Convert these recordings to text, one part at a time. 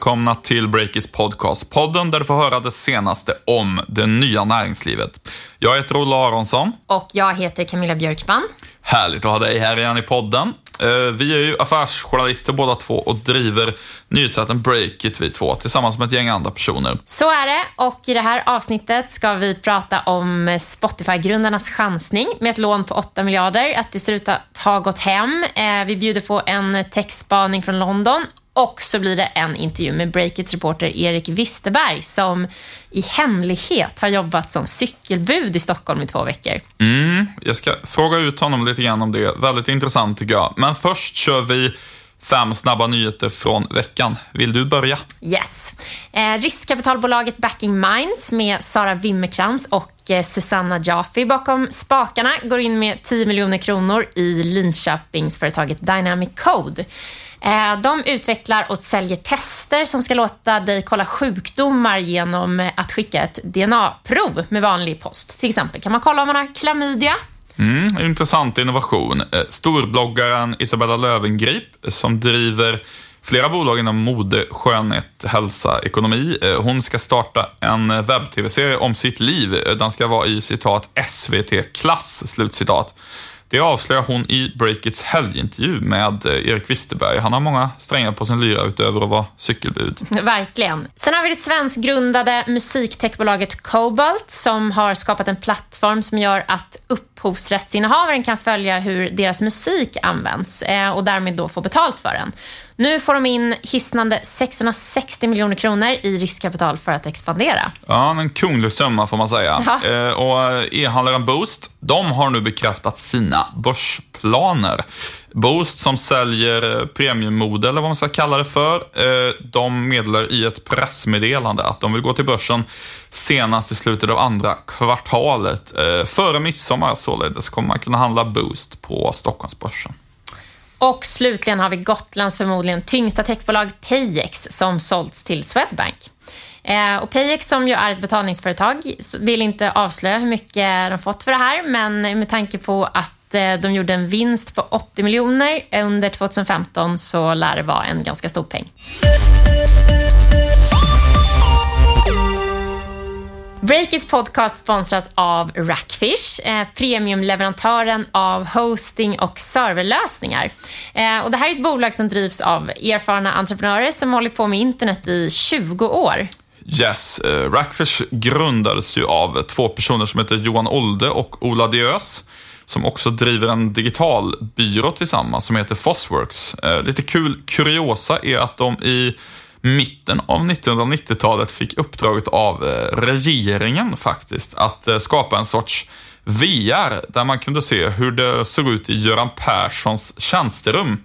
välkomna till Breakits podcast, podden där du får höra det senaste om det nya näringslivet. Jag heter Olle Aronsson. Och jag heter Camilla Björkman. Härligt att ha dig här igen i podden. Eh, vi är ju affärsjournalister båda två och driver nyhetssajten Breakit vi två tillsammans med ett gäng andra personer. Så är det och i det här avsnittet ska vi prata om Spotify-grundarnas chansning med ett lån på 8 miljarder, att det ser ut att ha gått hem. Eh, vi bjuder på en techspaning från London och så blir det en intervju med Breakits reporter Erik Wisterberg som i hemlighet har jobbat som cykelbud i Stockholm i två veckor. Mm, jag ska fråga ut honom lite grann om det. Väldigt intressant tycker jag. Men först kör vi fem snabba nyheter från veckan. Vill du börja? Yes. Eh, riskkapitalbolaget Backing Minds med Sara Wimmerkrans och eh, Susanna Jaffe bakom spakarna går in med 10 miljoner kronor i Linköpingsföretaget Dynamic Code. Eh, de utvecklar och säljer tester som ska låta dig kolla sjukdomar genom att skicka ett DNA-prov med vanlig post. Till exempel kan man kolla om man har klamydia. Mm, intressant innovation. Eh, Storbloggaren Isabella Lövengrip som driver flera bolag inom mode, skönhet, hälsa, ekonomi. Eh, hon ska starta en webb-tv-serie om sitt liv. Den ska vara i citat SVT-klass, slutcitat. Det avslöjar hon i Breakits helgintervju med eh, Erik Wisterberg. Han har många strängar på sin lyra utöver att vara cykelbud. Verkligen. Sen har vi det svenskgrundade musiktechbolaget Cobalt som har skapat en plattform som gör att upphovsrättsinnehavaren kan följa hur deras musik används eh, och därmed då få betalt för den. Nu får de in hisnande 660 miljoner kronor i riskkapital för att expandera. Ja, en kunglig summa får man säga. Ja. Eh, och e-handlaren Boost, de har nu bekräftat sina börsplaner. Boost som säljer premiummode, eller vad man ska kalla det för, eh, de meddelar i ett pressmeddelande att de vill gå till börsen senast i slutet av andra kvartalet. Eh, före midsommar således kommer man kunna handla Boost på Stockholmsbörsen. Och slutligen har vi Gotlands förmodligen tyngsta techbolag Payex som sålts till Swedbank. Eh, och Payex som ju är ett betalningsföretag vill inte avslöja hur mycket de fått för det här, men med tanke på att eh, de gjorde en vinst på 80 miljoner under 2015 så lär det vara en ganska stor peng. Breakits podcast sponsras av Rackfish, eh, premiumleverantören av hosting och serverlösningar. Eh, och det här är ett bolag som drivs av erfarna entreprenörer som hållit på med internet i 20 år. Yes, eh, Rackfish grundades ju av två personer som heter Johan Olde och Ola Diös som också driver en digital byrå tillsammans som heter Fosworks. Eh, lite kul kuriosa är att de i mitten av 1990-talet fick uppdraget av eh, regeringen faktiskt att eh, skapa en sorts VR där man kunde se hur det såg ut i Göran Perssons tjänsterum.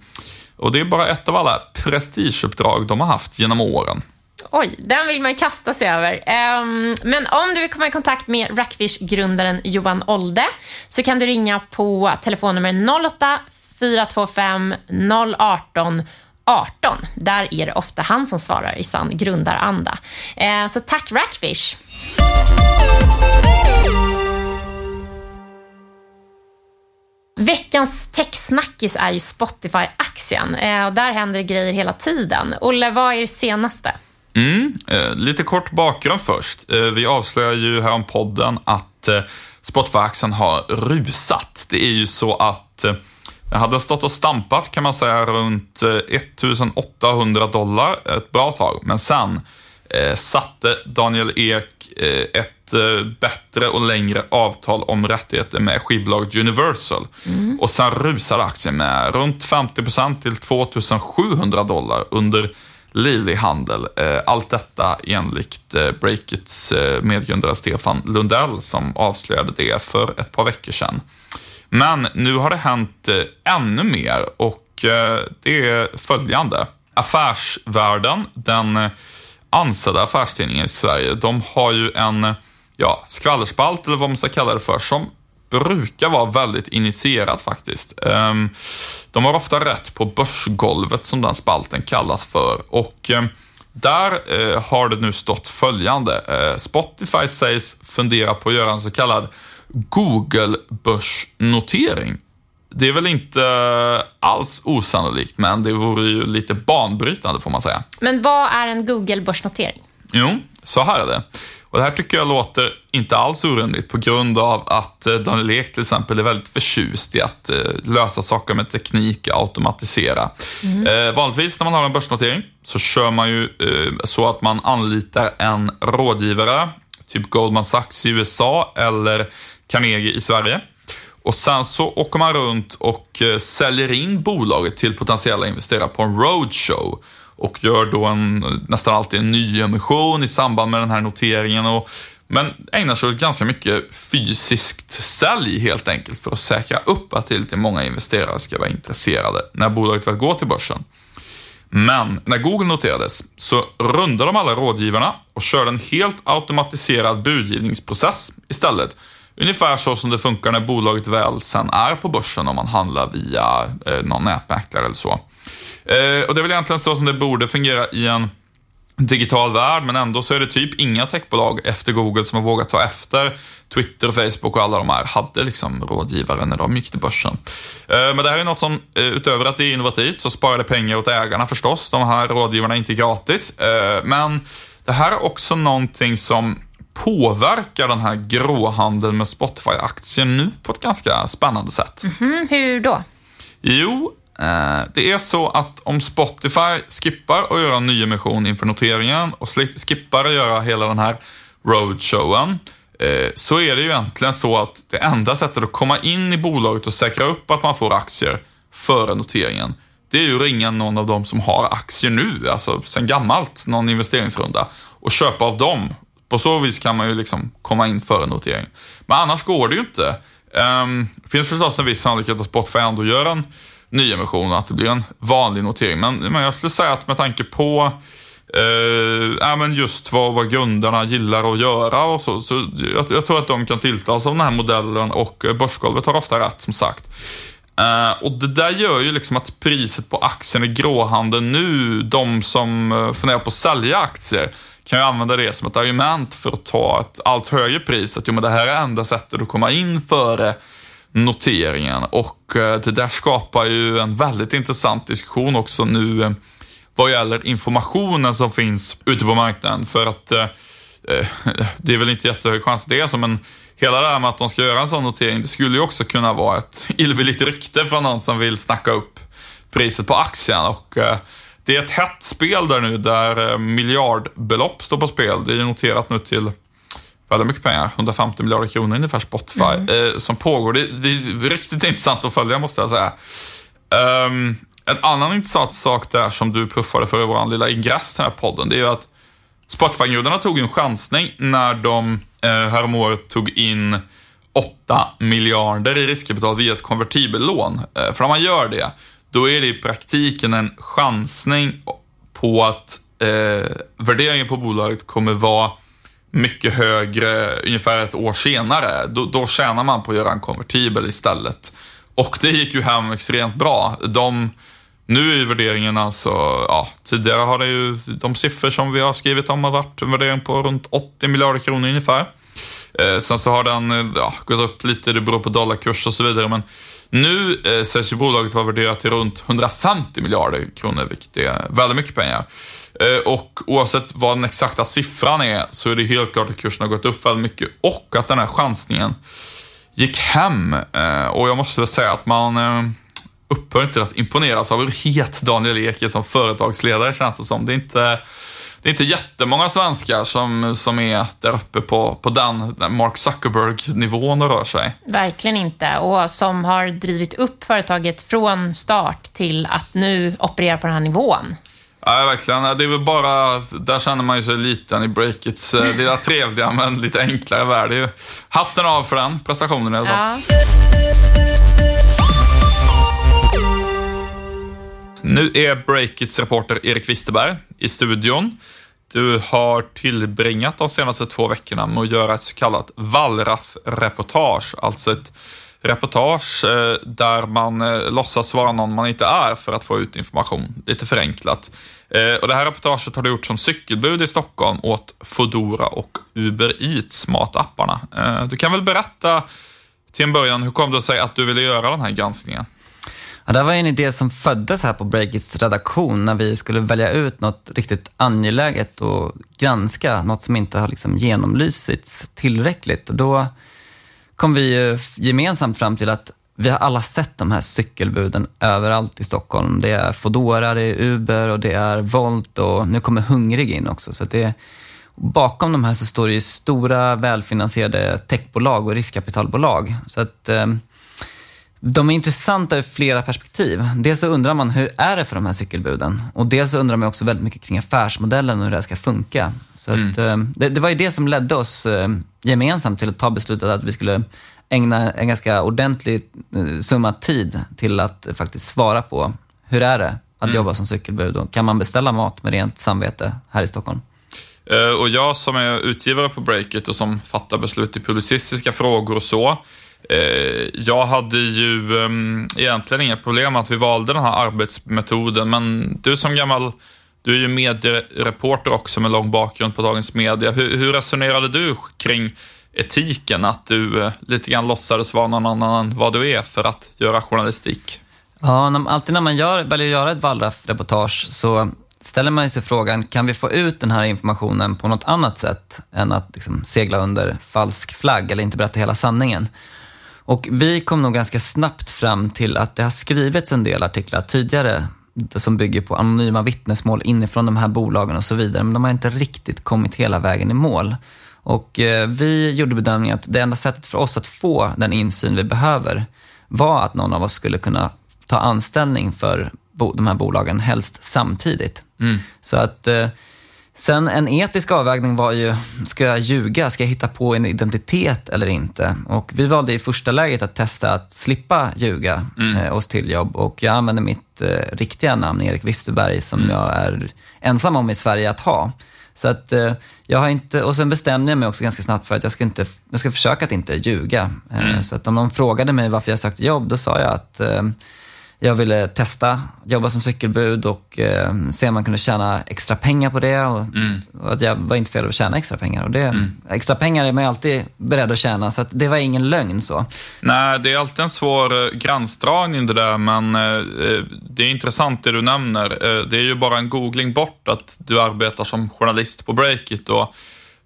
Och det är bara ett av alla prestigeuppdrag de har haft genom åren. Oj, den vill man kasta sig över. Um, men om du vill komma i kontakt med Rackfish-grundaren Johan Olde så kan du ringa på telefonnummer 08 425 018 18. Där är det ofta han som svarar i sann grundaranda. Eh, så tack Rackfish! Veckans techsnackis är ju Spotify-aktien. Eh, och där händer det grejer hela tiden. Olle, vad är det senaste? Mm, eh, lite kort bakgrund först. Eh, vi avslöjar ju här om podden att eh, Spotify-aktien har rusat. Det är ju så att eh, jag hade stått och stampat kan man säga runt 1800 eh, dollar ett bra tag, men sen eh, satte Daniel Ek eh, ett eh, bättre och längre avtal om rättigheter med skivbolaget Universal. Mm. Och sen rusade aktien med runt 50% till 2700 dollar under livlig handel. Eh, allt detta enligt eh, Breakits medgrundare Stefan Lundell som avslöjade det för ett par veckor sedan. Men nu har det hänt eh, ännu mer och eh, det är följande. Affärsvärlden, den eh, ansedda affärstidningen i Sverige, de har ju en ja, skvallerspalt, eller vad man ska kalla det för, som brukar vara väldigt initierad faktiskt. Ehm, de har ofta rätt på börsgolvet, som den spalten kallas för. Och där har det nu stått följande. Spotify sägs fundera på att göra en så kallad Google-börsnotering. det är väl inte alls osannolikt, men det vore ju lite banbrytande får man säga. Men vad är en Google-börsnotering? Jo, så här är det. Och det här tycker jag låter inte alls orimligt på grund av att eh, Daniel Ek till exempel är väldigt förtjust i att eh, lösa saker med teknik, automatisera. Mm. Vanligtvis när man har en börsnotering så kör man ju så att man anlitar en rådgivare, typ Goldman Sachs i USA eller Carnegie i Sverige. Och sen så åker man runt och eh, säljer in bolaget till potentiella investerare på en roadshow och gör då en, nästan alltid en nyemission i samband med den här noteringen. Och, men ägnar sig åt ganska mycket fysiskt sälj helt enkelt för att säkra upp att tillräckligt många investerare ska vara intresserade när bolaget väl går till börsen. Men när Google noterades så rundade de alla rådgivarna och körde en helt automatiserad budgivningsprocess istället. Ungefär så som det funkar när bolaget väl sen är på börsen om man handlar via eh, någon nätmäklare eller så. Eh, och det är väl egentligen så som det borde fungera i en digital värld, men ändå så är det typ inga techbolag efter Google som har vågat ta efter Twitter, Facebook och alla de här hade liksom rådgivare när de gick till börsen. Eh, men det här är något som, eh, utöver att det är innovativt, så sparar det pengar åt ägarna förstås. De här rådgivarna är inte gratis. Eh, men det här är också någonting som påverkar den här gråhandeln med Spotify-aktier nu på ett ganska spännande sätt. Mm -hmm, hur då? Jo, Eh, det är så att om Spotify skippar att göra en nyemission inför noteringen och skippar att göra hela den här roadshowen, eh, så är det ju egentligen så att det enda sättet att komma in i bolaget och säkra upp att man får aktier före noteringen, det är ju att ringa någon av dem som har aktier nu, alltså sen gammalt, någon investeringsrunda, och köpa av dem. På så vis kan man ju liksom komma in före notering. Men annars går det ju inte. Um, det finns förstås en viss sannolikhet att Spotify ändå gör en nyemission och att det blir en vanlig notering. Men, men jag skulle säga att med tanke på eh, men just vad, vad grundarna gillar att göra och så, så jag, jag tror att de kan tilltalas av den här modellen och eh, börsgolvet har ofta rätt som sagt. Uh, och det där gör ju liksom att priset på aktien i gråhandeln nu, de som uh, funderar på att sälja aktier, kan ju använda det som ett argument för att ta ett allt högre pris. Att jo, men det här är enda sättet att komma in före noteringen och eh, det där skapar ju en väldigt intressant diskussion också nu eh, vad gäller informationen som finns ute på marknaden. För att eh, eh, det är väl inte jättehög chans att det är så, men hela det här med att de ska göra en sån notering, det skulle ju också kunna vara ett illvilligt rykte för någon som vill snacka upp priset på aktien. Och det är ett hett spel där nu, där miljardbelopp står på spel. Det är noterat nu till väldigt mycket pengar, 150 miljarder kronor ungefär Spotify, mm. eh, som pågår. Det, det, är riktigt intressant att följa måste jag säga. Um, en annan intressant sak där som du puffade för i vår lilla ingress till den här podden, det är ju att Spotify-gudarna tog en chansning när de eh, häromåret tog in 8 miljarder i riskkapital via ett konvertibellån. Eh, för om man gör det, då är det i praktiken en chansning på att eh, värderingen på bolaget kommer vara mycket högre ungefär ett år senare. Då, då tjänar man på att göra en konvertibel istället. Och det gick ju hem extremt bra. De, nu är värderingen alltså, ja, tidigare har det ju, de siffror som vi har skrivit om har varit en värdering på runt 80 miljarder kronor ungefär. Eh, sen så har den eh, ja, gått upp lite, det beror på dollarkurs och så vidare, men nu eh, sägs ju bolaget vara värderat till runt 150 miljarder kronor, vilket är väldigt mycket pengar. Eh, och oavsett vad den exakta siffran är så är det helt klart att kursen har gått upp väldigt mycket och att den här chansningen gick hem. Eh, och jag måste väl säga att man eh, upphör inte att imponeras av hur het Daniel Ek är som företagsledare känns det som. Det är inte, det är inte jättemånga svenskar som, som är där uppe på, på den Mark Zuckerberg-nivån och rör sig. Verkligen inte. Och som har drivit upp företaget från start till att nu operera på den här nivån. Ja, verkligen. Det är väl bara, där känner man ju sig liten i breakits eh, lilla trevliga men lite enklare värld. Ju hatten av för den prestationen i alla fall. Ja. Nu är Breakits reporter Erik Wisterberg i studion. Du har tillbringat de senaste två veckorna med att göra ett så kallat Wallraff-reportage, alltså ett reportage eh, där man eh, låtsas vara någon man inte är för att få ut information, lite förenklat. Eh, och det här reportaget har du gjort som cykelbud i Stockholm åt Fodora och Uber Eats matapparna. Du kan väl berätta till en början, hur kom det sig att du ville göra den här granskningen? Ja, det var en idé som föddes här på Breakits redaktion när vi skulle välja ut något riktigt angeläget och granska, något som inte har liksom genomlysits tillräckligt. Då kom vi gemensamt fram till att vi har alla sett de här cykelbuden överallt i Stockholm. Det är Fodora, det är Uber och det är Volt och nu kommer Hungrig in också. Så det, bakom de här så står det ju stora välfinansierade techbolag och riskkapitalbolag. Så att, eh, de är intressanta ur flera perspektiv. Dels så undrar man hur är det för de här cykelbuden? Och dels så undrar man också väldigt mycket kring affärsmodellen och hur det här ska funka. Så mm. att, eh, det, det, var ju det som ledde oss eh, gemensamt till att ta beslutet att vi skulle ägna en ganska ordentlig eh, summa tid till att faktiskt svara på hur är det att mm. jobba som cykelbud och kan man beställa mat med rent samvete här i Stockholm? Och jag som är utgivare på Breakit och som fattar beslut i publicistiska frågor och så, Eh, jag hade ju ehm, egentligen inga problem med att vi valde den här arbetsmetoden, men du som gammal, du är ju mediereporter också med lång bakgrund på Dagens Media. Hur, hur resonerade du kring etiken, att du eh, lite grann låtsades vara någon annan än vad du är för att göra journalistik? Ja, alltid när man gör, väljer att göra ett Wallraff-reportage så ställer man sig frågan, kan vi få ut den här informationen på något annat sätt än att liksom segla under falsk flagg eller inte berätta hela sanningen? Och vi kom nog ganska snabbt fram till att det har skrivits en del artiklar tidigare som bygger på anonyma vittnesmål inifrån de här bolagen och så vidare, men de har inte riktigt kommit hela vägen i mål. Och eh, vi gjorde bedömningen att det enda sättet för oss att få den insyn vi behöver var att någon av oss skulle kunna ta anställning för de här bolagen, helst samtidigt. Mm. Så att eh, Sen en etisk avvägning var ju, ska jag ljuga? Ska jag hitta på en identitet eller inte? Och vi valde i första läget att testa att slippa ljuga mm. eh, oss till jobb och jag använde mitt eh, riktiga namn, Erik Wisterberg, som mm. jag är ensam om i Sverige att ha. Så att eh, jag har inte, och sen bestämde jag mig också ganska snabbt för att jag ska, inte, jag ska försöka att inte ljuga. Eh, mm. Så att om någon frågade mig varför jag sökte jobb, då sa jag att eh, jag ville testa, jobba som cykelbud och eh, se om man kunde tjäna extra pengar på det. Och, mm. och, att jag var intresserad av att tjäna extra pengar. Och det, mm. Extra pengar är man ju alltid beredd att tjäna, så att det var ingen lögn. så. Nej, det är alltid en svår eh, gränsdragning det där, men eh, eh, det är intressant det du nämner. Eh, det är ju bara en googling bort att du arbetar som journalist på Breakit. Och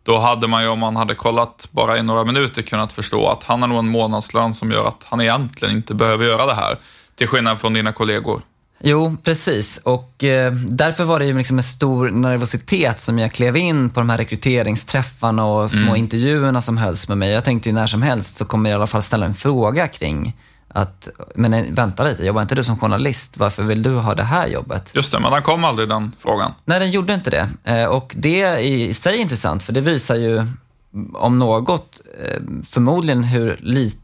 då hade man ju, om man hade kollat bara i några minuter, kunnat förstå att han har nog en månadslön som gör att han egentligen inte behöver göra det här. Till skillnad från dina kollegor. Jo, precis. Och eh, därför var det ju liksom en stor nervositet som jag klev in på de här rekryteringsträffarna och små mm. intervjuerna som hölls med mig. Jag tänkte när som helst så kommer jag i alla fall ställa en fråga kring att, men eh, vänta lite, jobbar inte du som journalist? Varför vill du ha det här jobbet? Just det, men den kom aldrig den frågan. Nej, den gjorde inte det. Eh, och det är i sig intressant, för det visar ju om något, eh, förmodligen hur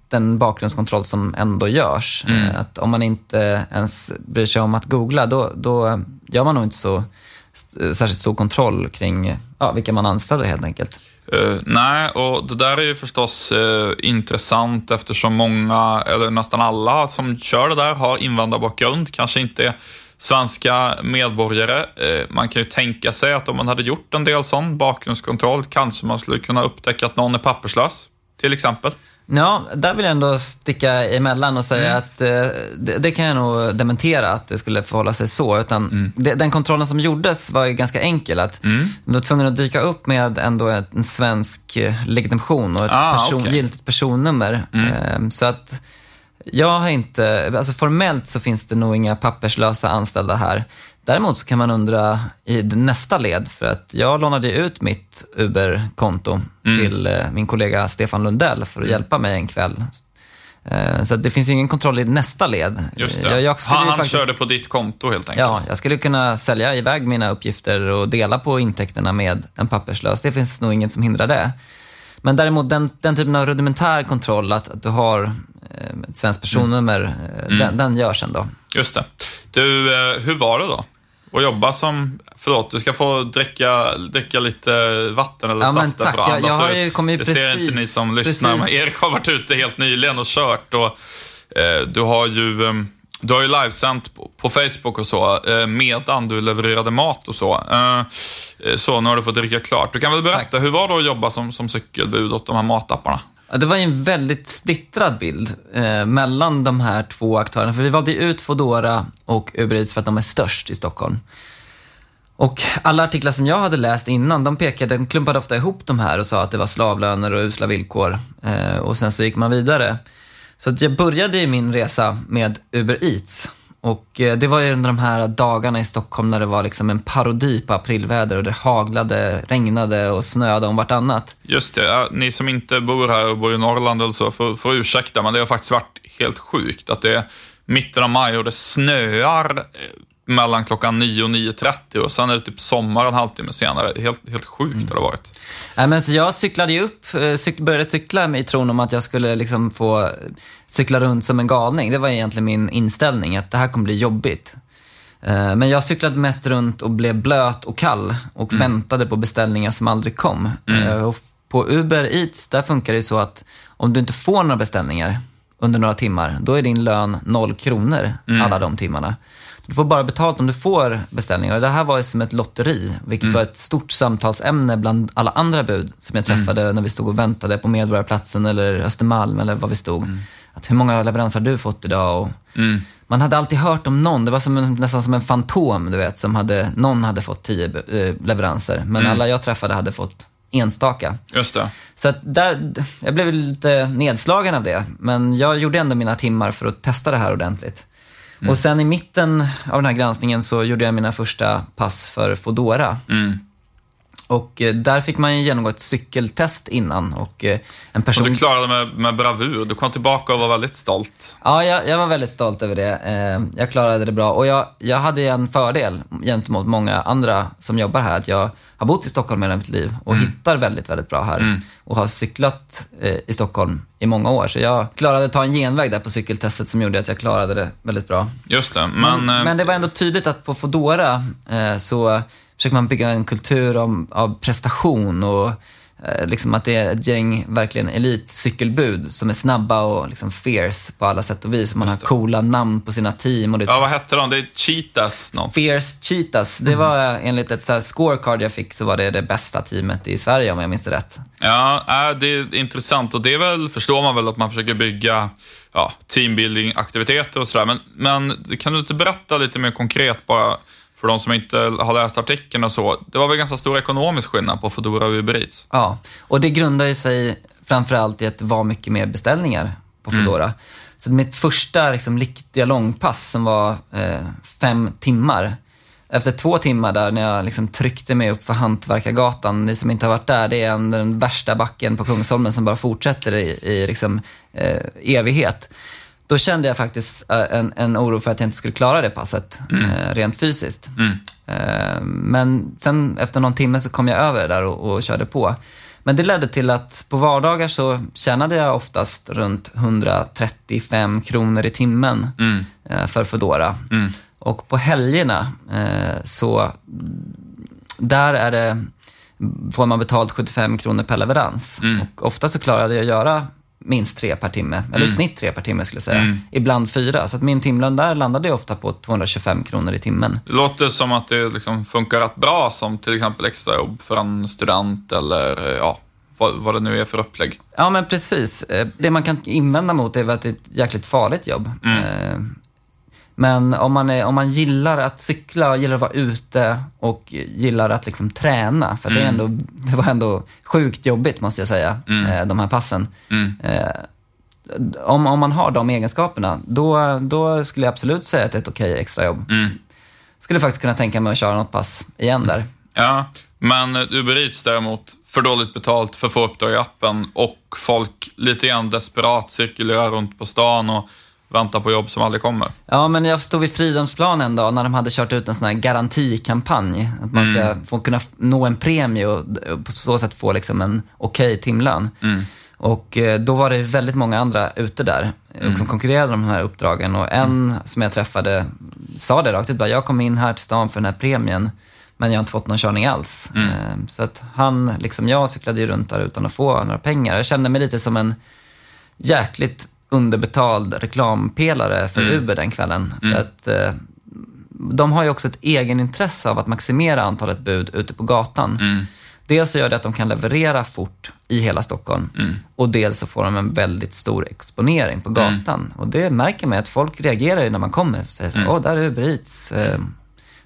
liten bakgrundskontroll som ändå görs. Mm. Eh, att om man inte ens bryr sig om att googla, då, då gör man nog inte så särskilt stor kontroll kring ja, vilka man anställer helt enkelt. Uh, nej, och det där är ju förstås uh, intressant eftersom många, eller nästan alla som kör det där har invandrarbakgrund, kanske inte är svenska medborgare. Eh, man kan ju tänka sig att om man hade gjort en del sån bakgrundskontroll kanske man skulle kunna upptäcka att någon är papperslös, till exempel. Ja, där vill jag ändå sticka emellan och säga mm. att eh, det, det, kan jag nog dementera att det skulle förhålla sig så. Utan mm. det, den kontrollen som gjordes var ju ganska enkel. Att mm. De var tvungna att dyka upp med ändå en svensk eh, legitimation och ett ah, person, okay. giltigt personnummer. Mm. Eh, så att jag har inte, alltså formellt så finns det nog inga papperslösa anställda här. Däremot så kan man undra i nästa led, för att jag lånade ut mitt Uber-konto mm. till eh, min kollega Stefan Lundell för att mm. hjälpa mig en kväll. Eh, så det finns ju ingen kontroll i nästa led. Just det. Jag, jag han faktiskt, körde på ditt konto helt enkelt? Ja, jag skulle kunna sälja iväg mina uppgifter och dela på intäkterna med en papperslös. Det finns nog inget som hindrar det. Men däremot den, den typen av rudimentär kontroll, att, att du har Eh, ett svenskt personnummer, mm. den, den görs ändå. Just det. Du, hur var det då? Att jobba som, förlåt, du ska få dricka, dricka lite vatten eller ja, saft tack. Jag, jag har ju kommit det precis, ser inte ni som lyssnar, precis. men Erik har varit ute helt nyligen och kört och eh, du har ju eh, du har ju livesänt på Facebook och så, eh, medan du levererade mat och så. Eh, så, nu har du fått dricka klart. Du kan väl berätta, Tack. hur var det att jobba som, som cykelbud åt de här matapparna? Det var ju en väldigt splittrad bild eh, mellan de här två aktörerna. För vi valde ju ut Foodora och Uber Eats för att de är störst i Stockholm. Och alla artiklar som jag hade läst innan, de pekade, de klumpade ofta ihop de här och sa att det var slavlöner och usla villkor. Eh, och sen så gick man vidare. Så att jag började ju min resa med Uber Eats. Och eh, det var ju under de här dagarna i Stockholm när det var liksom en parodi på aprilväder och det haglade, regnade och snöade om vartannat. Just det, ja, ni som inte bor här och bor i Norrland eller så får, får ursäkta, men det har faktiskt varit helt sjukt att det är mitten av maj och det snöar eh, mellan klockan 9 och 9.30 och sen är det typ sommar en halvtimme senare. Helt, helt sjukt har det varit. Nej, men så jag cyklade ju upp, eh, cyk, började cykla i tron om att jag skulle liksom få cykla runt som en galning. Det var egentligen min inställning, att det här kommer bli jobbigt. Eh, Men jag cyklade mest runt och blev blöt och kall och väntade på beställningar som aldrig kom. Eh, Och på Uber Eats, där funkar det ju så att om du inte får några beställningar under några timmar, då är din lön noll kronor alla de timmarna. Du får bara betalt om du får beställningar. Och det här var ju som ett lotteri, vilket var ett stort samtalsämne bland alla andra bud som jag träffade när vi stod och väntade på Medborgarplatsen eller Östermalm eller var vi stod. Att hur många leveranser har du fått idag? Och Man hade alltid hört om någon, det var som en, nästan som en fantom, du vet, som hade, någon hade fått tio eh, leveranser, men alla jag träffade hade fått enstaka. Just det. Så där, jag blev lite nedslagen av det, men jag gjorde ändå mina timmar för att testa det här ordentligt. Och sen i mitten av den här granskningen så gjorde jag mina första pass för Fodora. Mm. Och eh, där fick man ju genomgå ett cykeltest innan och eh, en Och person... du klarade med, med bravur. Du kom tillbaka och var väldigt stolt. Ja, jag, jag var väldigt stolt över det. Eh, jag klarade det bra och jag, jag hade en fördel gentemot många andra som jobbar här, att jag har bott i Stockholm hela mitt liv och hittar väldigt, väldigt bra här. Och har cyklat i Stockholm i många år, så jag klarade att ta en genväg där på cykeltestet som gjorde att jag klarade det väldigt bra. Just det, men... Men, men det var ändå tydligt att på Fodora så försöker man bygga en kultur om, av prestation och eh, liksom att det är ett gäng verkligen elitcykelbud som är snabba och liksom fierce på alla sätt och vis. Man har coola namn på sina team och det Ja, vad hette de? Det är Cheetahs något. Fierce Cheetahs. Det var eh, enligt ett så scorecard jag fick så var det det bästa teamet i Sverige om jag minns det rätt. Ja, äh, det är intressant och det är väl, förstår man väl, att man försöker bygga ja, teambuilding-aktiviteter och sådär. Men, men kan du inte berätta lite mer konkret bara för de som inte har läst artikeln och så. Det var väl ganska stor ekonomisk skillnad på Foodora och Uber Eats? Ja, och det grundar ju sig framförallt i att det var mycket mer beställningar på Foodora. Så mitt första liksom, riktiga långpass som var eh, fem timmar. Efter två timmar där när jag liksom tryckte mig upp för Hantverkargatan, ni som inte har varit där, det är en, den värsta backen på Kungsholmen som bara fortsätter i, i liksom, eh, evighet. Då kände jag faktiskt eh, en, en oro för att jag inte skulle klara det passet, eh, rent fysiskt. Eh, Men sen efter någon timme så kom jag över det där och, och körde på. Men det ledde till att på vardagar så tjänade jag oftast runt 135 kronor i timmen eh, för Foodora. Och på helgerna så där är det, får man betalt 75 kronor per leverans. Och ofta så klarade jag att göra minst tre per timme, eller i snitt tre per timme skulle jag säga. Ibland fyra. Så att min timlön där landade ofta på 225 kronor i timmen. Det låter som att det liksom funkar rätt bra som till exempel extrajobb för en student eller ja, vad, vad det nu är för upplägg. Ja, men precis. Eh, Det man kan invända mot är att det är ett jäkligt farligt jobb. Eh, Men om man, är, om man gillar att cykla, gillar att vara ute och gillar att liksom träna, för att det, är ändå, det var ändå sjukt jobbigt måste jag säga, eh, de här passen. Eh, Om, om man har de egenskaperna, då, då skulle jag absolut säga att det är ett okej extrajobb. Skulle faktiskt kunna tänka mig att köra något pass igen där. Ja, men Uber Eats däremot, för dåligt betalt, för få uppdrag i appen och folk lite grann desperat cirkulerar runt på stan och väntar på jobb som aldrig kommer. Ja, men jag stod vid Fridhemsplan en dag när de hade kört ut en sån här garantikampanj. Att man ska få kunna nå en premie och på så sätt få liksom en okej timlön. Och eh, då var det väldigt många andra ute där eh, som konkurrerade om de här uppdragen. Och en som jag träffade sa det rakt ut, bara, jag kom in här till stan för den här premien, men jag har inte fått någon körning alls. Eh, Så att han, liksom jag, cyklade ju runt där utan att få några pengar. Jag kände mig lite som en jäkligt underbetald reklampelare för Uber den kvällen. För att, eh, de har ju också ett egenintresse av att maximera antalet bud ute på gatan. Dels så gör det att de kan leverera fort i hela Stockholm och dels så får de en väldigt stor exponering på gatan. Och det märker man att folk reagerar ju när man kommer och säger så åh, där är Uber Eats. Eh,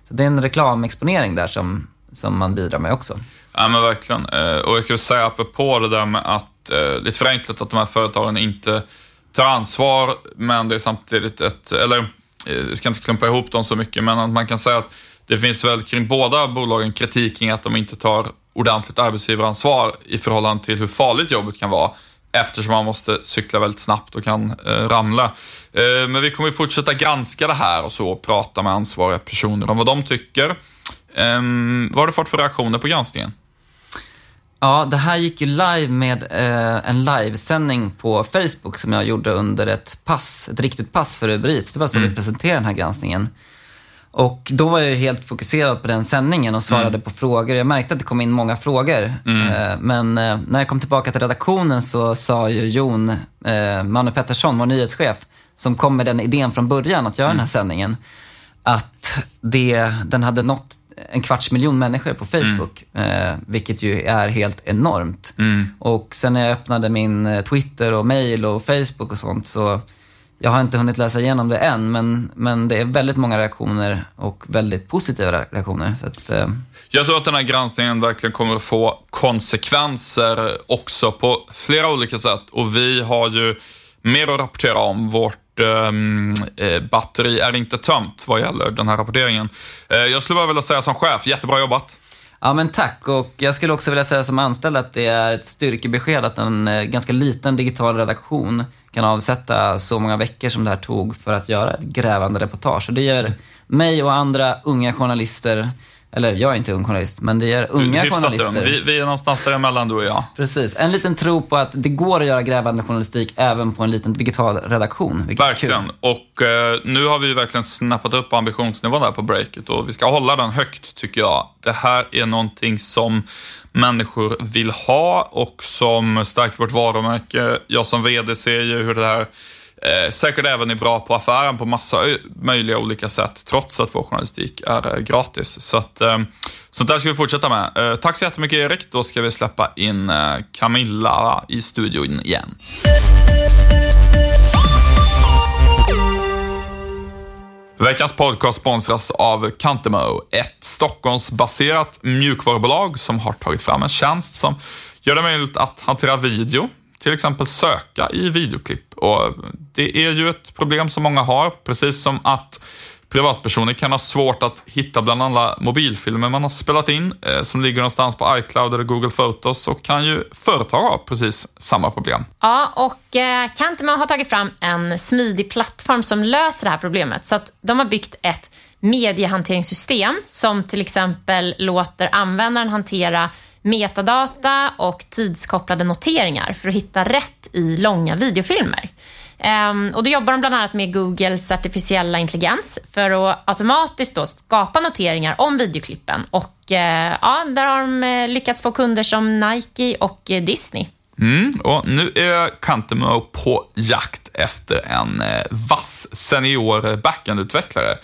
Så det är en reklamexponering där som, som man bidrar med också. Ja, men verkligen. Eh, Och jag kan säga apropå det där med att, eh, lite förenklat, att de här företagen inte tar ansvar, men det är samtidigt ett, eller eh, jag ska inte klumpa ihop dem så mycket, men att man kan säga att det finns väl kring båda bolagen kritik kring att de inte tar ordentligt arbetsgivaransvar i förhållande till hur farligt jobbet kan vara eftersom man måste cykla väldigt snabbt och kan eh, ramla. Eh, men vi kommer ju fortsätta granska det här och så och prata med ansvariga personer om vad de tycker. Eh, vad har du fått för reaktioner på granskningen? Ja, det här gick ju live med eh, en livesändning på Facebook som jag gjorde under ett pass, ett riktigt pass för Uber Eats. Det var så vi presenterade den här granskningen. Och då var jag ju helt fokuserad på den sändningen och svarade på frågor. Jag märkte att det kom in många frågor. Eh, men eh, när jag kom tillbaka till redaktionen så sa ju Jon eh, Manu Pettersson, vår nyhetschef, som kom med den idén från början att göra den här sändningen, att det, den hade nått en kvarts miljon människor på Facebook, eh, vilket ju är helt enormt. Och sen när jag öppnade min eh, Twitter och mail och Facebook och sånt så jag har inte hunnit läsa igenom det än, men, men det är väldigt många reaktioner och väldigt positiva reaktioner. Så att, eh, Jag tror att den här granskningen verkligen kommer att få konsekvenser också på flera olika sätt. Och vi har ju mer att rapportera om. Vårt Eh, eh, batteri är inte tömt vad gäller den här rapporteringen. Eh, jag skulle bara vilja säga som chef, jättebra jobbat. Ja men tack och jag skulle också vilja säga som anställd att det är ett styrkebesked att en ganska liten digital redaktion kan avsätta så många veckor som det här tog för att göra ett grävande reportage. Och det ger mig och andra unga journalister, eller jag är inte ung journalist, men det ger unga Hyfsat ung. journalister. Vi, vi är någonstans däremellan du och jag. Precis, en liten tro på att det går att göra grävande journalistik även på en liten digital redaktion. är. Verkligen. Och eh, nu har vi ju verkligen snappat upp ambitionsnivån där på breaket och vi ska hålla den högt tycker jag. Det här är någonting som människor vill ha och som stärker vårt varumärke. Jag som VD ser ju hur det här eh, säkert även är bra på affären på massa möjliga olika sätt, trots att vår journalistik är eh, gratis. Så att, eh, sånt där ska vi fortsätta med. Eh, tack så jättemycket Erik. Då ska vi släppa in eh, Camilla i studion igen. Veckans podcast sponsras av Cantemo, ett Stockholmsbaserat mjukvarubolag som har tagit fram en tjänst som gör det möjligt att hantera video, till exempel söka i videoklipp. Och det är ju ett problem som många har, precis som att privatpersoner kan ha svårt att hitta bland alla mobilfilmer man har spelat in, eh, som ligger någonstans på iCloud eller Google Photos, så kan ju företag ha precis samma problem. Ja, och eh, Cantema har tagit fram en smidig plattform som löser det här problemet. Så att de har byggt ett mediehanteringssystem som till exempel låter användaren hantera metadata och tidskopplade noteringar för att hitta rätt i långa videofilmer. Ehm, och då jobbar de bland annat med Googles artificiella intelligens för att automatiskt då skapa noteringar om videoklippen. Och eh, ja, där har de eh, lyckats få kunder som Nike och eh, Disney. Mm, och nu är Cantemo på jakt efter en vass senior backendutvecklare.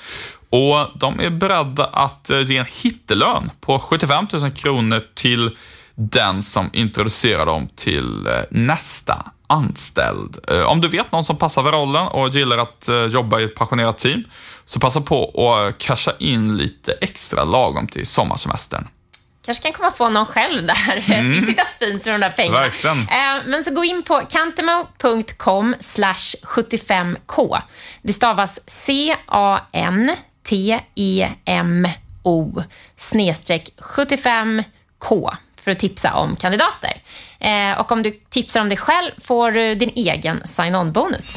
Och de är beredda att eh, ge en hittelön på 75 000 kronor till den som introducerar dem till eh, nästa anställd. Eh, Om du vet någon som passar för rollen och gillar att jobba i ett passionerat team, så passa på att casha in lite extra lagom till sommarsemestern. kanske kan komma få någon själv där. Det skulle sitta fint med de där pengarna. Verkligen. Men så gå in på cantemo.com 75k. Det stavas T-E-M-O snedstreck 75K för att tipsa om kandidater. Eh, Och om du tipsar om dig själv får du din egen sign-on-bonus.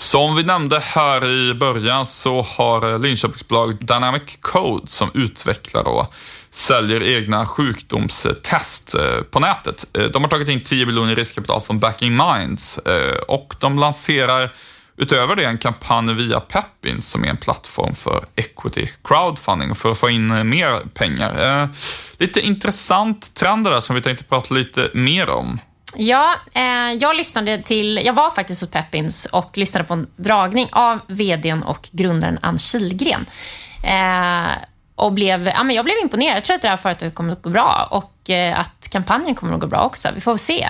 Som vi nämnde här i början så har Linköpingsbolaget Dynamic Code som utvecklar då säljer egna sjukdomstest eh, på nätet. Eh, de har tagit in 10 miljoner i riskkapital från Backing Minds eh, och de lanserar utöver det en kampanj via Pepins, som är en plattform för equity crowdfunding för att få in mer pengar. Lite intressant trend det där som vi tänkte prata lite mer om. Ja, eh, jag lyssnade till, jag var faktiskt hos Peppins och lyssnade på en dragning av vdn och grundaren Ann Kihlgren. Eh, och blev, ja, men jag blev imponerad. Jag tror att det här företaget kommer att gå bra och eh, att kampanjen kommer att gå bra också. Vi får väl se.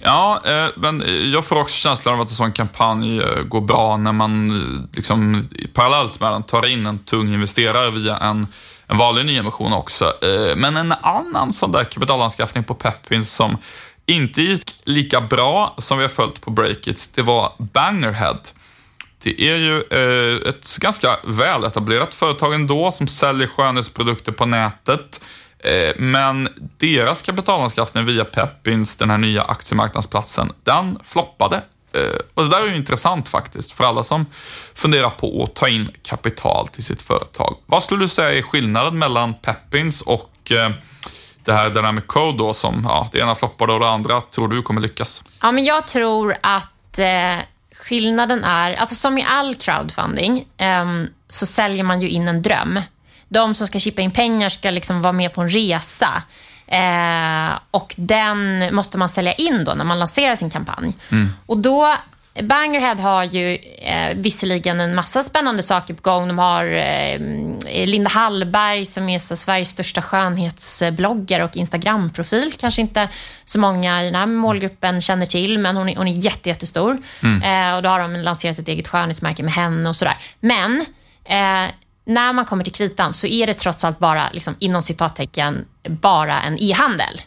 Ja, eh, men eh, jag får också känslan av att en sån kampanj eh, går bra när man eh, liksom, parallellt med den tar in en tung investerare via en, en vanlig nyemission också. Eh, men en annan sån där kapitalanskaffning på Pepins som inte gick lika bra som vi har följt på Breakits, det var Bangerhead. Det är ju eh, ett ganska väletablerat företag ändå som säljer skönhetsprodukter på nätet. Eh, men deras kapitalanskaffning via Pepins, den här nya aktiemarknadsplatsen, den floppade. Eh, och det där är ju intressant faktiskt för alla som funderar på att ta in kapital till sitt företag. Vad skulle du säga är skillnaden mellan Pepins och eh, det här Dynamic Code då som, ja, det ena floppade och det andra tror du kommer lyckas? Ja, men jag tror att eh, skillnaden är, alltså som i all crowdfunding, eh, så säljer man ju in en dröm. De som ska chippa in pengar ska liksom vara med på en resa. Eh, och den måste man sälja in då när man lanserar sin kampanj. Mm. Och då Bangerhead har ju eh, visserligen en massa spännande saker på gång. De har eh, Linda Hallberg som är så, Sveriges största skönhetsbloggare och Instagramprofil. Kanske inte så många i den här målgruppen känner till, men hon är, hon är jätte, jättestor. Eh, och då har de lanserat ett eget skönhetsmärke med henne och sådär. Men eh, när man kommer till kritan så är det trots allt bara, liksom, inom citattecken, bara en e-handel.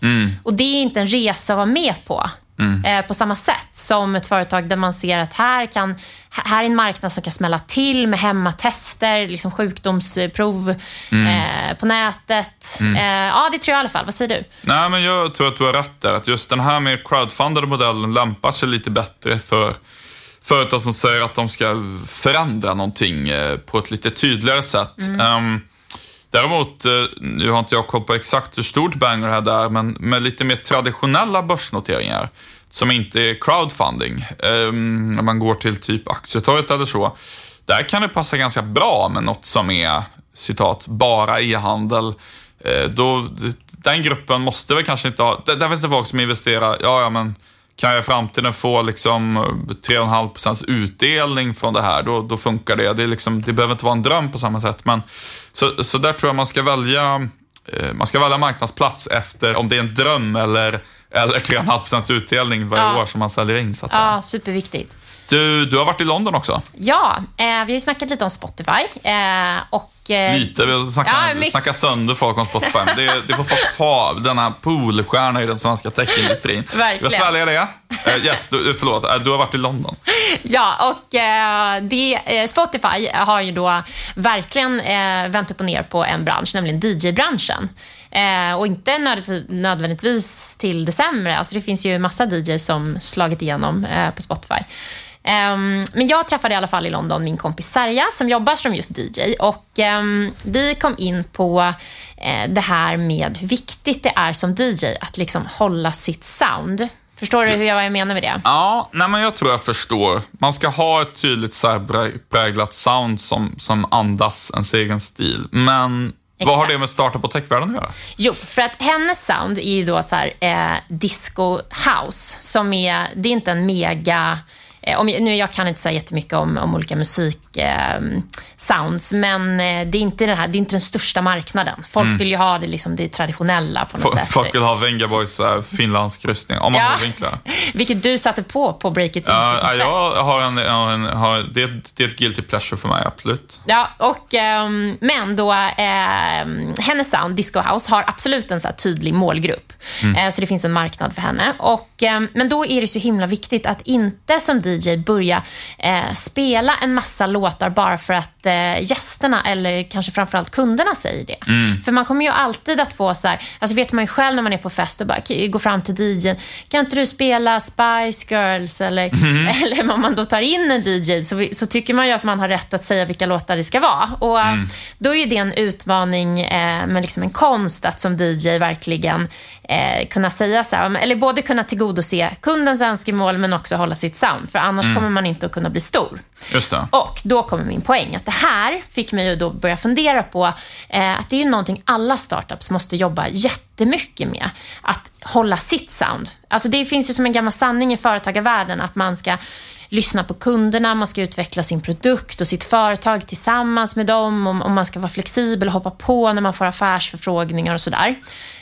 Och det är inte en resa att vara med på. Eh, på samma sätt som ett företag där man ser att här, kan, här är en marknad som kan smälla till med hemmatester, liksom sjukdomsprov eh, på nätet. Eh, ja, det tror jag i alla fall. Vad säger du? Nej, men jag tror att du har rätt där. Att just den här med crowdfundade modellen lämpar sig lite bättre för företag som säger att de ska förändra någonting eh, på ett lite tydligare sätt. Ehm, däremot, eh, nu har inte jag koll på exakt hur stort Bangerhead är, men med lite mer traditionella börsnoteringar som inte är crowdfunding, ehm, när man går till typ Aktietorget eller så, där kan det passa ganska bra med något som är, citat, bara e-handel. Eh, då, den gruppen måste väl kanske inte ha, där, finns det folk som investerar, ja, ja men kan jag i framtiden få liksom eh, 3,5% utdelning från det här, då, då funkar det. Det, är liksom, det behöver inte vara en dröm på samma sätt. Men, så, så där tror jag man ska välja eh, man ska välja marknadsplats efter om det är en dröm eller, eller 3,5% utdelning varje Ja. år som man säljer in. Så att säga. Ja, superviktigt. Du, du har varit i London också? Ja, eh, vi har ju snackat lite om Spotify. Eh, och, Lite. Vi har snackat, Ja, mycket. snackat sönder folk om Spotify. Det, det får folk ta, denna poolstjärna i den svenska techindustrin. Verkligen. Jag sväljer det. Uh, yes, du, förlåt. Eh, du har varit i London. Ja, och eh, det, eh, Spotify har ju då verkligen eh, vänt upp och ner på en bransch, nämligen DJ-branschen. Eh, och inte nöd- nödvändigtvis till det sämre. Alltså det finns ju massa DJs som slagit igenom eh, på Spotify. Ehm, men jag träffade i alla fall i London min kompis Serja som jobbar som just DJ och ehm, vi kom in på eh, det här med hur viktigt det är som DJ att liksom hålla sitt sound. Förstår du hur jag, vad jag menar med det? Ja, nej men jag tror jag förstår. Man ska ha ett tydligt särpräglat sound som, som andas ens egen stil. Men vad har det Exakt. med startup och techvärlden att göra? Jo, för att hennes sound är ju då så här, eh, disco house, som är, det är inte en mega... Eh, om, nu, jag kan inte säga jättemycket om, om olika musik eh, sounds, men eh, det, är inte den här, det är inte den största marknaden. Folk vill ju ha det, liksom, det traditionella på något F- sätt. Folk vill ha Vengaboys så här, finländsk kryssning, om man Ja. vill vinkla. Vilket du satte på på Breakits Ja, inflyttningsfest. jag har en, har en har, det, det är ett guilty pleasure för mig, absolut. Ja, och, ehm, men då, ehm, hennes sound, Disco House, har absolut en så tydlig målgrupp. Eh, så det finns en marknad för henne. Och, ehm, men då är det så himla viktigt att inte som DJ börja eh, spela en massa låtar bara för att eh, gästerna eller kanske framförallt kunderna säger det. För man kommer ju alltid att få så här, alltså vet man ju själv när man är på fest och bara går fram till DJn, kan inte du spela Spice Girls eller, eller om man då tar in en DJ så, så tycker man ju att man har rätt att säga vilka låtar det ska vara. Och eh, Då är ju det en utmaning, eh, men liksom en konst att som DJ verkligen eh, kunna säga så här, eller både kunna tillgodose kundens önskemål men också hålla sitt sound, för annars kommer man inte att kunna bli stor. Just det. Och då kommer min poäng, att det här fick mig ju då börja fundera på eh, att det är ju någonting alla startups måste jobba jättemycket med. Att hålla sitt sound. Alltså det finns ju som en gammal sanning i företagarvärlden att man ska lyssna på kunderna, man ska utveckla sin produkt och sitt företag tillsammans med dem och man ska vara flexibel och hoppa på när man får affärsförfrågningar och sådär.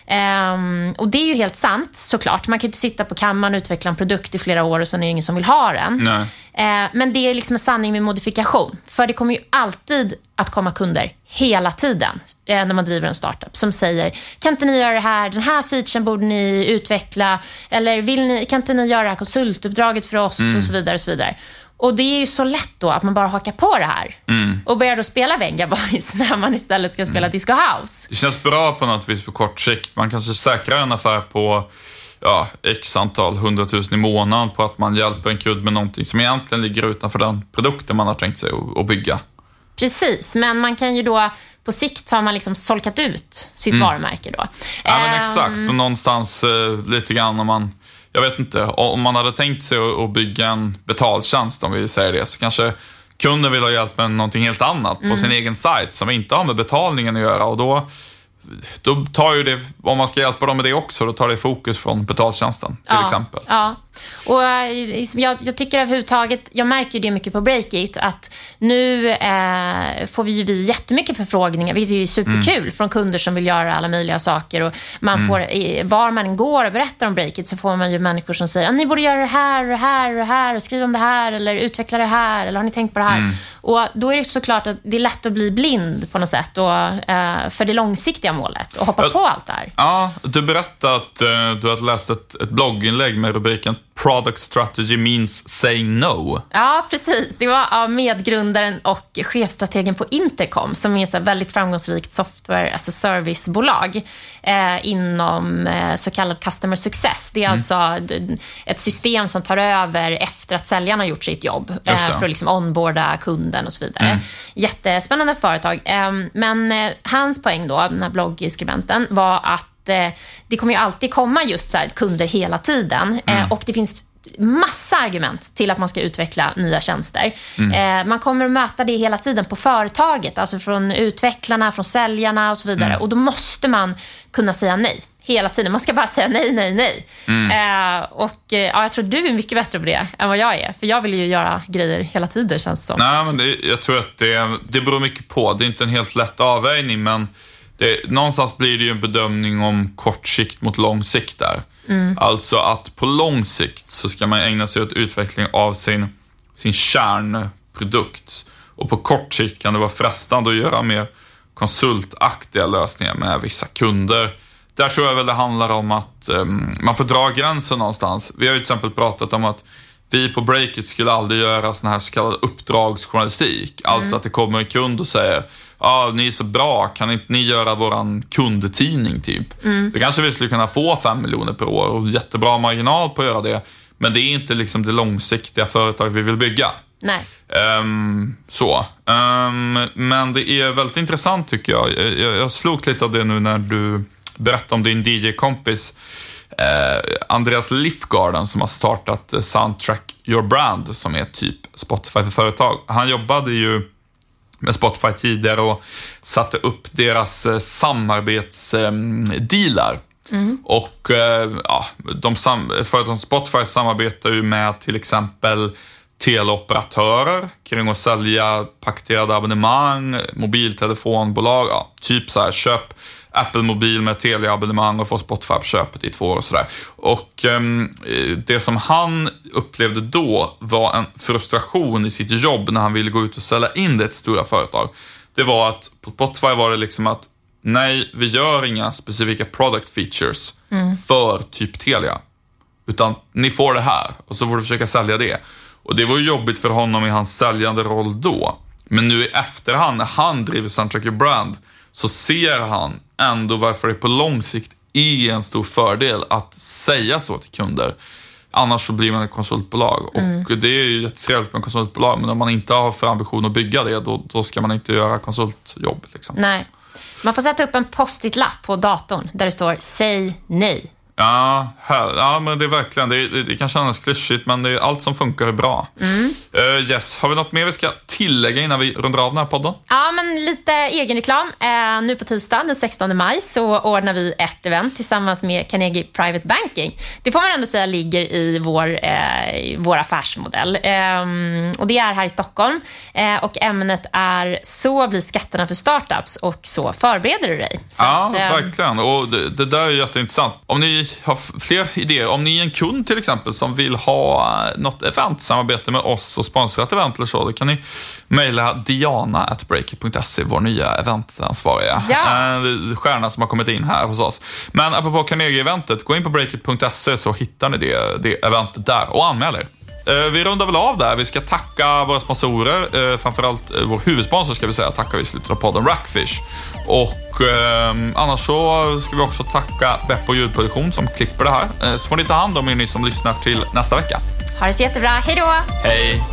Um, och det är ju helt sant såklart. Man kan ju inte sitta på kammaren och utveckla en produkt i flera år och sen är det ingen som vill ha den. Uh, men det är liksom en sanning med modifikation. För det kommer ju alltid att komma kunder hela tiden eh, när man driver en startup som säger, kan inte ni göra det här, den här featuren borde ni utveckla, eller vill ni, kan inte ni göra det här konsultuppdraget för oss mm. och så vidare. Och så vidare. Och det är ju så lätt då att man bara hakar på det här mm. och börjar då spela Venga Boys när man istället ska spela mm. Disco House. Det känns bra på något vis på kort sikt. Man kanske säkrar en affär på ja, x antal hundratusen i månaden på att man hjälper en kund med någonting som egentligen ligger utanför den produkten man har tänkt sig att bygga. Precis, men man kan ju då på sikt har man liksom solkat ut sitt mm. varumärke då. Ja, men exakt. Och någonstans eh, lite grann om man jag vet inte, om man hade tänkt sig att bygga en betaltjänst, om vi säger det, så kanske kunden vill ha hjälp med någonting helt annat mm. på sin egen sajt som inte har med betalningen att göra och då då tar ju det, om man ska hjälpa dem med det också, då tar det fokus från betaltjänsten till ja, exempel. Ja, och eh, jag, jag, tycker överhuvudtaget, jag märker det mycket på Breakit, att nu eh, får vi ju vi jättemycket förfrågningar, vilket är ju superkul, mm. från kunder som vill göra alla möjliga saker. Och man mm. får, var man går och berättar om Breakit så får man ju människor som säger, ni borde göra det här och det här och det här, och skriv om det här, eller utveckla det här, eller har ni tänkt på det här? Mm. Och då är det såklart att det är lätt att bli blind på något sätt, och, eh, för det långsiktiga målet, och hoppa på allt det här. Ja, du berättade att eh, du hade läst ett, ett blogginlägg med rubriken Product strategy means saying no. Ja, precis. Det var av medgrundaren och chefstrategen på Intercom, som är ett väldigt framgångsrikt software as a service-bolag eh, inom eh, så kallad customer success. Det är mm. alltså ett system som tar över efter att säljaren har gjort sitt jobb eh, för att liksom onboarda kunden och så vidare. Mm. Jättespännande företag. Eh, men eh, hans poäng då, den här bloggskribenten, var att Eh, det kommer ju alltid komma just så kunder hela tiden eh, mm. och det finns massa argument till att man ska utveckla nya tjänster. Mm. Eh, man kommer att möta det hela tiden på företaget, alltså från utvecklarna, från säljarna och så vidare. Mm. Och då måste man kunna säga nej hela tiden. Man ska bara säga nej, nej, nej. Mm. Eh, och eh, ja, Jag tror du är mycket bättre på det än vad jag är. För jag vill ju göra grejer hela tiden, känns det som. Nej, men det, jag tror att det, det beror mycket på. Det är inte en helt lätt avvägning, men det, någonstans blir det ju en bedömning om kort sikt mot lång sikt där. Mm. Alltså att på lång sikt så ska man ägna sig åt utveckling av sin, sin kärnprodukt. Och på kort sikt kan det vara frestande att göra mer konsultaktiga lösningar med vissa kunder. Där tror jag väl det handlar om att um, man får dra gränsen någonstans. Vi har ju till exempel pratat om att vi på Breakit skulle aldrig göra sån här så kallad uppdragsjournalistik. Alltså mm. Alltså att det kommer en kund och säger ja, ni är så bra, kan inte ni göra våran kundtidning typ? Mm. Då kanske vi skulle kunna få 5 miljoner per år och jättebra marginal på att göra det. Men det är inte liksom det långsiktiga företag vi vill bygga. Nej. Um, så. Um, men det är väldigt intressant tycker jag. jag. Jag slog lite av det nu när du berättade om din DJ-kompis eh, Andreas Lifgarden som har startat Soundtrack Your Brand som är typ Spotify för företag. Han jobbade ju med Spotify tidigare och satte upp deras eh, samarbetsdealar. Mm. Och eh, ja, de företag som Spotify samarbetar ju med till exempel teleoperatörer kring att sälja paketerade abonnemang, mobiltelefonbolag, ja, typ så här köp Apple Mobil med Telia-abonnemang och få Spotify på köpet i två år och sådär. Och eh, det som han upplevde då var en frustration i sitt jobb när han ville gå ut och sälja in det till stora företag. Det var att på Spotify var det liksom att nej, vi gör inga specifika product features mm. för typ Telia. Utan ni får det här och så får du försöka sälja det. Och det var jobbigt för honom i hans säljande roll då. Men nu i efterhand, när han driver Soundtracker Brand, så ser han ändå varför det på lång sikt är en stor fördel att säga så till kunder. Annars så blir man ett konsultbolag mm. och det är ju jättetrevligt med konsultbolag men om man inte har för ambition att bygga det då, då ska man inte göra konsultjobb. Liksom. Nej. Man får sätta upp en post-it-lapp på datorn där det står “Säg nej” Ja, här, ja, men det är verkligen, det, det, det kan kännas klyschigt, men det är, allt som funkar är bra. Mm. Uh, yes, har vi något mer vi ska tillägga innan vi rundar av den här podden? Ja, men lite egenreklam. Uh, nu på tisdag den 16 maj så ordnar vi ett event tillsammans med Carnegie Private Banking. Det får man ändå säga ligger i vår, uh, vår affärsmodell. Um, och det är här i Stockholm och ämnet är Så blir skatterna för startups och så förbereder du dig. Så ja, att, verkligen. Och det, det där är jätteintressant. Om ni har fler idéer. Om ni är en kund till exempel som vill ha något eventsamarbete med oss och sponsra ett event eller så, då kan ni mejla diana.breakit.se, vår nya eventansvariga. Ja. Eh, stjärna som har kommit in här hos oss. Men apropå Carnegie-eventet, gå in på breakit.se så hittar ni det, det eventet där och anmäl er. Eh, vi rundar väl av där. Vi ska tacka våra sponsorer. Eh, framförallt eh, vår huvudsponsor ska vi säga tackar vi i slutet av podden, Rackfish. Och eh, annars så ska vi också tacka Beppo ljudproduktion som klipper det här. Så får ni ta hand om er ni som lyssnar till nästa vecka. Ha det så jättebra. Hej då! Hej!